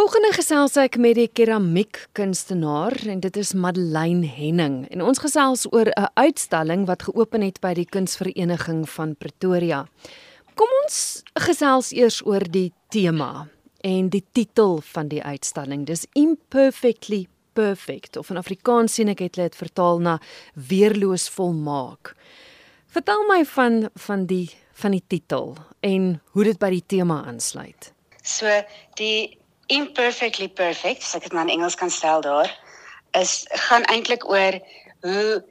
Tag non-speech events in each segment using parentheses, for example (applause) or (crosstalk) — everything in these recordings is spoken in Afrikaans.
Volgende gesels ek met die keramiekkunstenaar en dit is Madeleine Henning en ons gesels oor 'n uitstalling wat geopen het by die Kunsvereniging van Pretoria. Kom ons gesels eers oor die tema en die titel van die uitstalling. Dis Imperfectly Perfect of in Afrikaans sien ek het dit vertaal na weerloos volmaak. Vertel my van van die van die titel en hoe dit by die tema aansluit. So die imperfectly perfect, as ek dit maar in Engels kan stel daar, is gaan eintlik oor hoe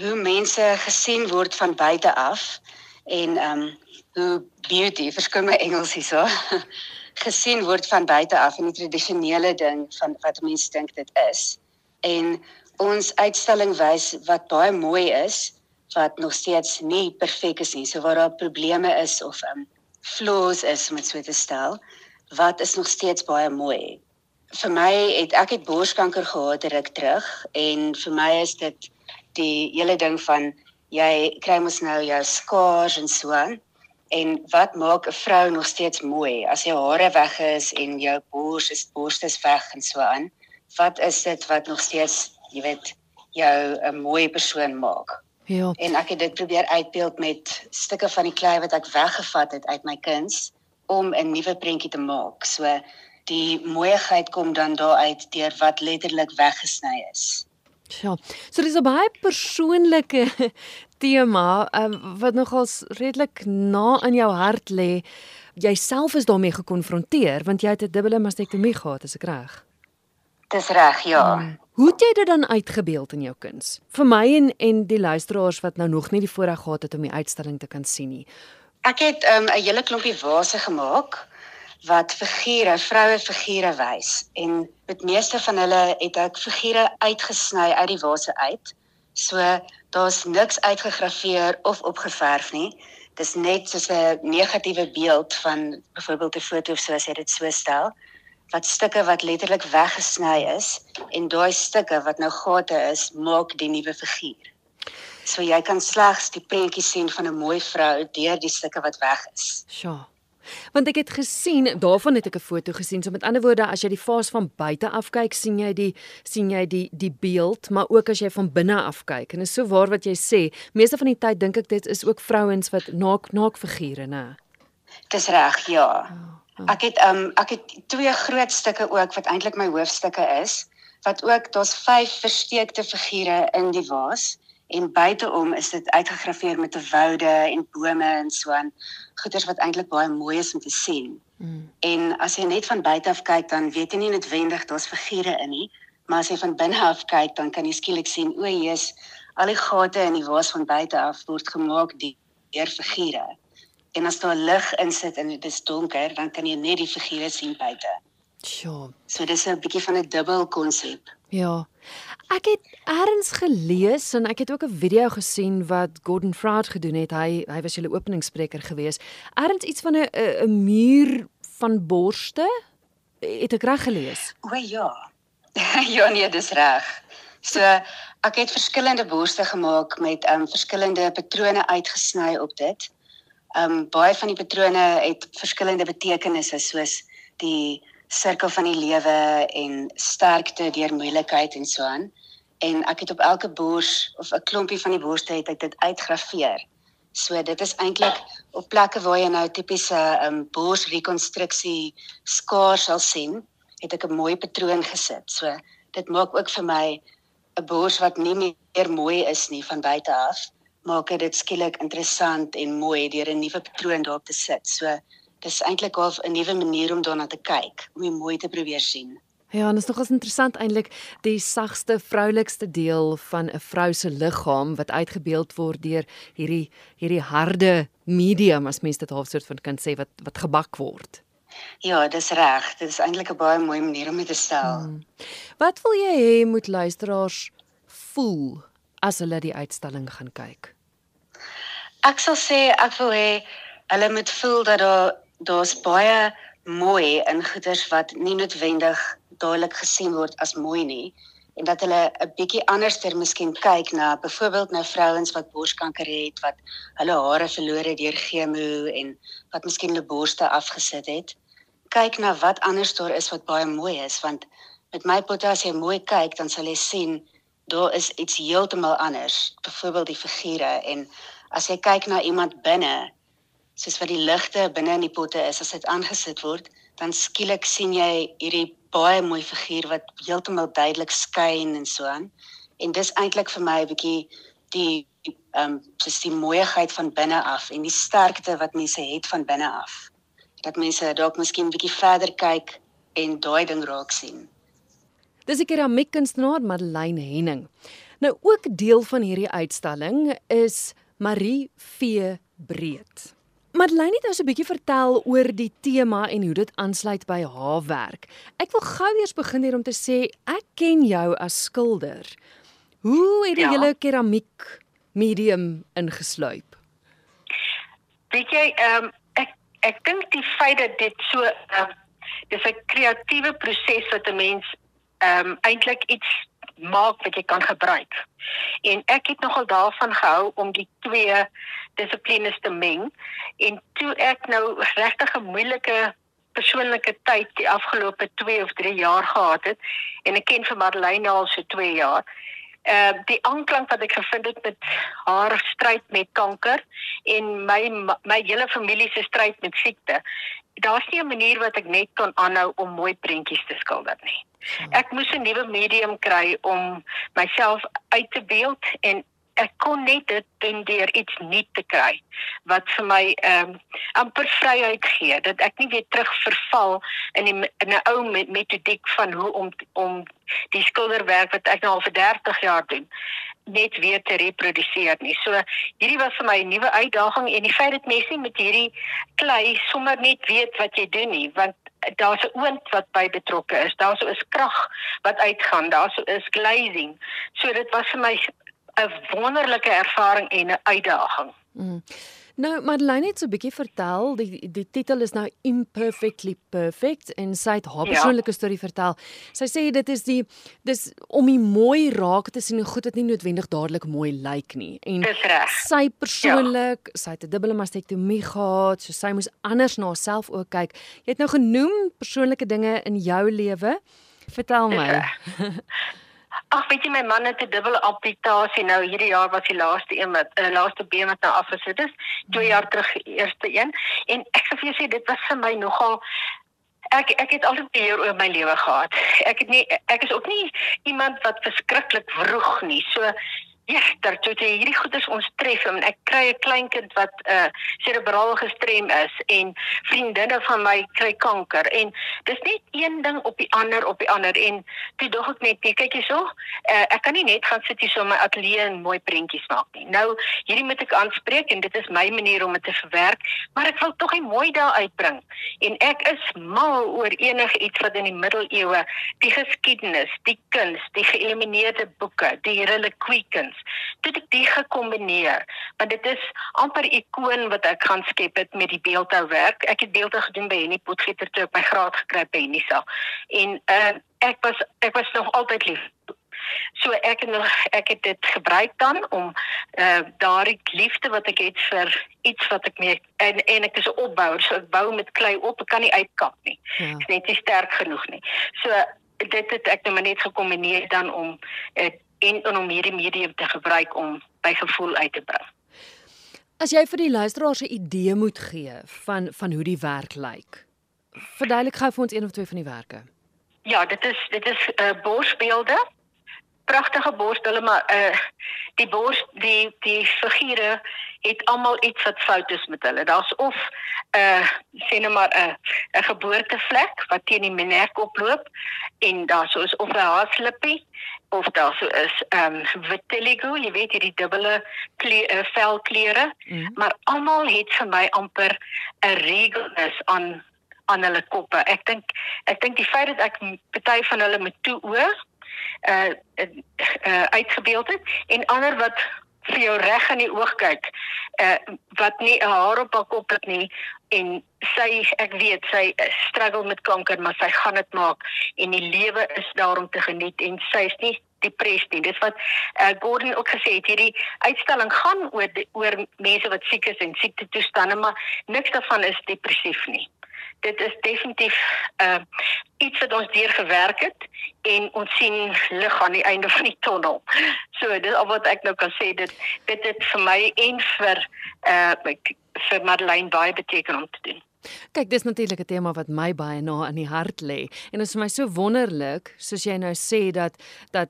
hoe mense gesien word van buite af en ehm um, hoe beauty, verskoon my Engels hierso, (laughs) gesien word van buite af in die tradisionele ding van wat mense dink dit is. En ons uitstalling wys wat baie mooi is wat nog steeds nie perfek is nie. So waar daar probleme is of ehm um, flaws is om dit so te stel, wat is nog steeds baie mooi. Vir my het ek het borskanker gehad ruk terug en vir my is dit die hele ding van jy kry mos nou jou skaars en so aan. En wat maak 'n vrou nog steeds mooi as jou hare weg is en jou bors is borste is weg en so aan? Wat is dit wat nog steeds, jy weet, jou 'n mooi persoon maak? Ja. En ek het dit probeer uitbeeld met stukke van die klei wat ek weggevat het uit my kuns om 'n nuwe prentjie te maak. So die mooiheid kom dan daar uit deur wat letterlik weggesny is. Ja. So dis 'n baie persoonlike (laughs) tema um, wat nogals redelik na in jou hart lê. Jouself is daarmee gekonfronteer want jy het 'n dubbele mastektomie gehad, is ek reg? Dis reg, ja. Hmm. Hoe het jy dit dan uitgebeeld in jou kuns? Vir my en en die luisteraars wat nou nog nie die voorreg gehad het om die uitstalling te kan sien nie. Ek het ehm, 'n um, hele klompie vase gemaak wat figure, vroue figure wys en met meeste van hulle het ek figure uitgesny uit die vase uit. So daar's niks uitgegraveer of opgeverf nie. Dis net soos 'n negatiewe beeld van byvoorbeeld 'n foto of so as jy dit so stel wat stukke wat letterlik weggesny is en daai stukke wat nou gate is, maak die nuwe figuur. So jy kan slegs die prentjie sien van 'n mooi vrou deur die stukke wat weg is. Sjoe. Want ek het gesien, daarvan het ek 'n foto gesien. So met ander woorde, as jy die vaas van buite af kyk, sien jy die sien jy die die beeld, maar ook as jy van binne af kyk. En is so waar wat jy sê. Meeste van die tyd dink ek dit is ook vrouens wat naak naak figure, né? Dis reg, ja. Oh, oh. Ek het um ek het twee groot stukke ook wat eintlik my hoofstukke is, wat ook daar's vyf versteekte figure in die vaas en buiteom is dit uitgegraveer met 'n woude en bome en so aan goeders wat eintlik baie mooi is om te sien. Mm. En as jy net van buite af kyk dan weet jy nie noodwendig daar's figure in nie, maar as jy van binne af kyk dan kan jy skielik sien o, jy's al die gate in die waas van buite af word gemaak deur figure. En as daar lig insit en dit is donker, dan kan jy net die figure sien buite. Sjoe. So dis 'n bietjie van 'n dubbel konsep. Ja. Ek het eers gelees en ek het ook 'n video gesien wat Gordon Fraud gedoen het. Hy hy was julle openingsspreker gewees. Eers iets van 'n 'n muur van borste. Het ek reg gelees? O ja. (laughs) ja nee, dis reg. So ek het verskillende borste gemaak met um verskillende patrone uitgesny op dit. Um baie van die patrone het verskillende betekenisse soos die sirkel van die lewe en sterkte deur moeilikheid en so aan. En ek het op elke bors of 'n klompie van die borste het ek dit uitgraveer. So dit is eintlik op plekke waar jy nou tipiese um, borsrekonstruksie skaar sal sien, het ek 'n mooi patroon gesit. So dit maak ook vir my 'n bors wat nie meer mooi is nie van buite af, maak dit skielik interessant en mooi deur 'n nuwe patroon daarop te sit. So dis eintlik half 'n nuwe manier om daarna te kyk, om dit mooi te probeer sien. Ja, en dit is nogals interessant eintlik die sagste vroulikste deel van 'n vrou se liggaam wat uitgebeeld word deur hierdie hierdie harde medium as mens dit half soort van kan sê wat wat gebak word. Ja, dis reg. Dit is eintlik 'n baie mooi manier om dit te stel. Hmm. Wat wil jy hê moet luisteraars voel as hulle die uitstalling gaan kyk? Ek sal sê ek wil hê hulle moet voel dat daar daar's baie mooi in goeders wat nie noodwendig dadelik gesien word as mooi nie en dat hulle 'n bietjie anderster miskien kyk na byvoorbeeld nou vrouens wat borskanker het wat hulle hare verloor het deur chemo en wat miskien hulle borste afgesit het. Kyk na wat anders daar is wat baie mooi is want met my potte as jy mooi kyk dan sal jy sien daar is iets heeltemal anders byvoorbeeld die figure en as jy kyk na iemand binne soos wat die ligte binne in die potte is as dit aangesit word dan skielik sien jy hierdie baie mooi figuur wat heeltemal duidelik skyn en so aan en dis eintlik vir my 'n bietjie die ehm um, dis die mooiheid van binne af en die sterkte wat mense het van binne af dat mense dalk miskien 'n bietjie verder kyk en daai ding raak sien Dis 'n keramiekkunstenaar Madeleine Henning. Nou ook deel van hierdie uitstalling is Marie V Breed. Madeleine het ons 'n bietjie vertel oor die tema en hoe dit aansluit by haar werk. Ek wil gou eers begin hier om te sê ek ken jou as skilder. Hoe het jy ja. julle keramiek medium ingesluip? Weet jy, ehm um, ek ek dink die feit dat dit so ehm um, dis 'n kreatiewe proses wat 'n mens ehm um, eintlik iets maak wat jy kan gebruik. En ek het nogal daarvan gehou om die twee dissiplines te meng en toe ek nou regtig 'n moeilike persoonlike tyd die afgelope 2 of 3 jaar gehad het en ek ken vir Madeleine al so 2 jaar. Ehm uh, die aanklank wat ek gevind het met haar stryd met kanker en my my hele familie se stryd met siekte daar's nie 'n manier wat ek net kan aanhou om mooi prentjies te skilder nie. Ek moes 'n nuwe medium kry om myself uit te beeld en ek kon net dit doen deur iets nuut te kry wat vir my ehm um, amper vryheid gee dat ek nie weer terug verval in die in 'n ou metodiek van hoe om om die skilderwerk wat ek nou al vir 30 jaar doen net weer te reproduseer nie. So hierdie was vir my 'n nuwe uitdaging en die feit dat mense met hierdie klei sommer net weet wat jy doen nie, want daar's 'n oond wat by betrokke is. Daar's 'n krag wat uitgaan. Daar's 'n glazing. So dit was vir my 'n wonderlike ervaring en 'n uitdaging. Mm. Nou Madeleine het so 'n bietjie vertel, die die titel is nou Imperfectly Perfect en sy het haar ja. persoonlike storie vertel. Sy sê dit is die dis om die mooi raak te sien hoe goed dit nie noodwendig dadelik mooi lyk nie. En sy persoonlik, ja. sy het 'n dubbele mastektomie gehad, so sy moes anders na haarself ook kyk. Jy het nou genoem persoonlike dinge in jou lewe. Vertel my. (laughs) Ag, weet jy my man het 'n dubbele amputasie nou hierdie jaar was die laaste een wat uh, laaste been wat nou afgesit is. 2 jaar terug die eerste een en ek sê vir jou sê dit was vir my nogal ek ek het altyd beheer oor my lewe gehad. Ek het nie ek is ook nie iemand wat verskriklik vroeg nie. So Daar toe jy hierdie goeders ons tref en ek kry 'n kleinkind wat uh cerebraal gestrem is en vriendinne van my kry kanker en dis net een ding op die ander op die ander en toe dog ek net nee, kyk hierso, uh, ek kan nie net gaan sit hier so in my ateljee en mooi prentjies maak nie. Nou hierdie moet ek aanspreek en dit is my manier om dit te verwerk, maar ek wil tog 'n mooi daar uitbring. En ek is mal oor enige iets wat in die middeleeue, die geskiedenis, die kuns, die geïllumineerde boeke, die reliquies kuns. Dit ek die gekombineer, want dit is amper ikoon wat ek gaan skep het met die beeldhouwerk. Ek het beelde gedoen by Henny Potgieter toe ek my graad gekry by Unisa. En uh, ek was ek was nog altyd lief So ek het nog ek het dit gebruik dan om uh daardie liefde wat ek het vir iets wat ek mee en en ek is 'n opbouer so ek bou met klei op ek kan nie uitkap nie. Ja. Ek is net nie sterk genoeg nie. So dit het ek nou net gekombineer dan om uh, en om hierdie medium te gebruik om by gevoel uit te bring. As jy vir die luisteraars 'n idee moet gee van van hoe die werk lyk. Verduidelik gou vir ons een of twee van die werke. Ja, dit is dit is 'n uh, eh, borsbeelde. Pragtige borsbeelde, maar uh die bors die die figure het almal iets wat fout is met hulle. Daar's of 'n uh, sê net maar 'n 'n geboortevlek wat teen die nek oploop en daar's of 'n haarslippie of daar so is ehm um, vitiligo, jy weet hierdie dubbele kleur uh, velkleure, mm. maar almal het vir my amper 'n regelnis aan aan hulle koppe. Ek dink ek dink die feit dat ek party van hulle met toe oë uh, uh uitgebeeld het. En ander wat vir jou reg in die oog kyk uh wat nie 'n haar op haar kop het nie en sy ek weet sy struggle met kanker maar sy gaan dit maak en die lewe is daar om te geniet en sy is nie depressed nie. Dis wat uh, Gordon ook gesê het hierdie uitstalling gaan oor oor mense wat siek is en siekte toestande maar niks daarvan is depressief nie dit is definitief uh iets wat ons deur gewerk het en ons sien lig aan die einde van die tonnel. So dis al wat ek nou kan sê dit dit het vir my en vir uh vir Madeleine baie beteken om te doen. Kyk, dis natuurlik 'n tema wat my baie na in die hart lê. En dit is vir my so wonderlik, soos jy nou sê dat dat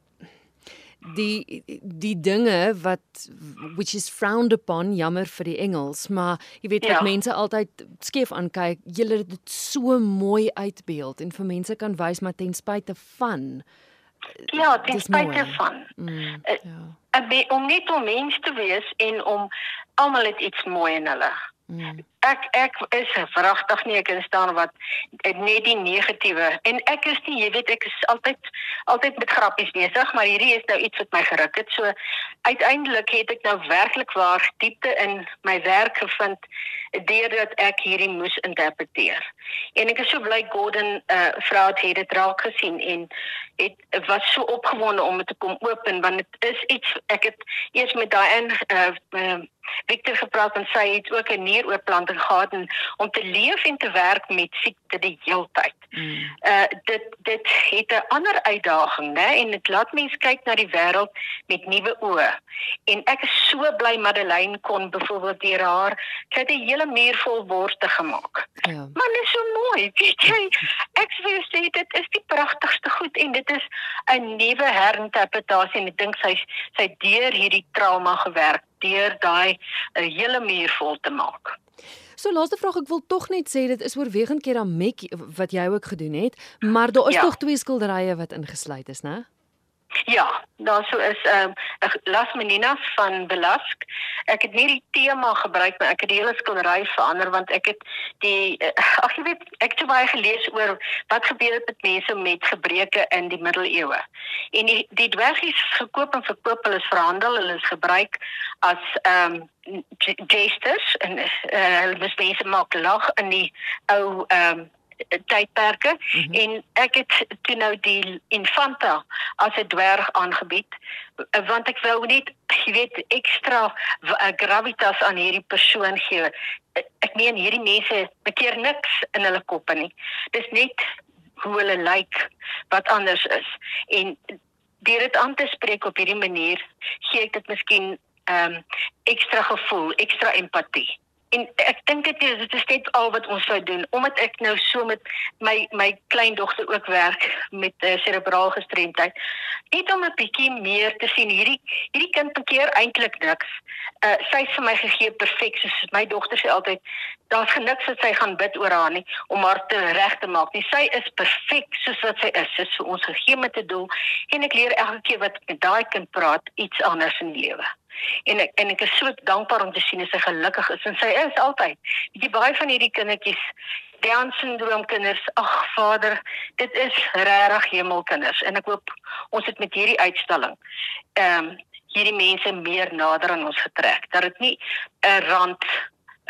die die dinge wat which is frowned upon jammer vir die Engels maar jy weet ja. dat mense altyd skeef aankyk julle het dit so mooi uitbeeld en vir mense kan wys maar ten spyte van ja ten spyte van mm, uh, ja. om net om mens te wees en om almal het iets mooi in hulle mm ek ek is verragtig nie ek kan staan wat net die negatiewe. En ek is nie jy weet ek is altyd altyd met grappies besig maar hierdie is nou iets wat my geruk het. So uiteindelik het ek nou werklik waar diepte in my werk gevind deurdat ek hierdie moes interpreteer. En ek is so bly Gordon uh, vrou het dit raak gesien en het was so opgewonde om dit te kom open want dit is iets ek het eers met daai in uh, uh, Victor gepraat en sy het ook 'n nieroorplanting gehad en om te leef en te werk met siekte die heeltyd. Mm. Uh dit dit het 'n ander uitdaging, né? En dit laat mense kyk na die wêreld met nuwe oë. En ek is so bly Madeleine kon byvoorbeeld deur haar sy het 'n hele muur vol worste gemaak. Ja. Maar dit is so mooi. (laughs) Weet jy, ek sê sê dit is die pragtigste goed en dit is 'n nuwe herinterpretasie en ek dink sy sy deur hierdie trauma gewerk deur daai 'n hele muur vol te maak. So laaste vraag ek wil tog net sê dit is oorwegend keramiek wat jy ook gedoen het, maar daar is ja. tog twee skilderye wat ingesluit is, né? Ja, daar sou is ehm um, Las Meninas van Belask. Ek het nie die tema gebruik maar ek het die hele skildery verander want ek het die uh, ag jy weet ek het baie gelees oor wat gebeur het met mense met gebreke in die middeleeue. En die die dwergies gekoop en verkoop, hulle is verhandel, hulle is gebruik as ehm um, jesters en uh, hulle mense maak lag in die ou ehm um, tydperke. Mm -hmm. en ek het toe nou die infanta as 'n dwerg aangebied want ek wou net jy weet ekstra eh, gravitas aan hierdie persoon gee. Ek meen hierdie mense bekeer niks in hulle koppe nie. Dis net hoe hulle lyk wat anders is. En deur dit aan te spreek op hierdie manier gee ek dit miskien ehm um, ekstra gevoel ekstra empatie en ek dink dit is dit is net al wat ons sou doen omdat ek nou so met my my kleindogter ook werk met uh, eh, serebraal gestremdheid. Net om 'n bietjie meer te sien hierdie hierdie kind bekeer eintlik niks. Uh, sy het vir my gegee perfek soos my dogter sê altyd daar's geniks wat sy gaan bid oor haar nie om haar te reg te maak nie. Sy is perfek soos wat sy is sy is vir ons gegee met 'n doel en ek leer elke keer wat met daai kind praat iets anders in die lewe en ek en ek is so dankbaar om te sien sy gelukkig is en sy is altyd. Jy baie van hierdie kindertjies Down syndroom kinders. Ag Vader, dit is regtig hemelkinders en ek hoop ons het met hierdie uitstalling ehm um, hierdie mense meer nader aan ons getrek. Dat dit nie 'n rand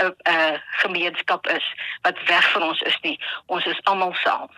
'n gemeenskap is wat weg van ons is nie. Ons is almal saam.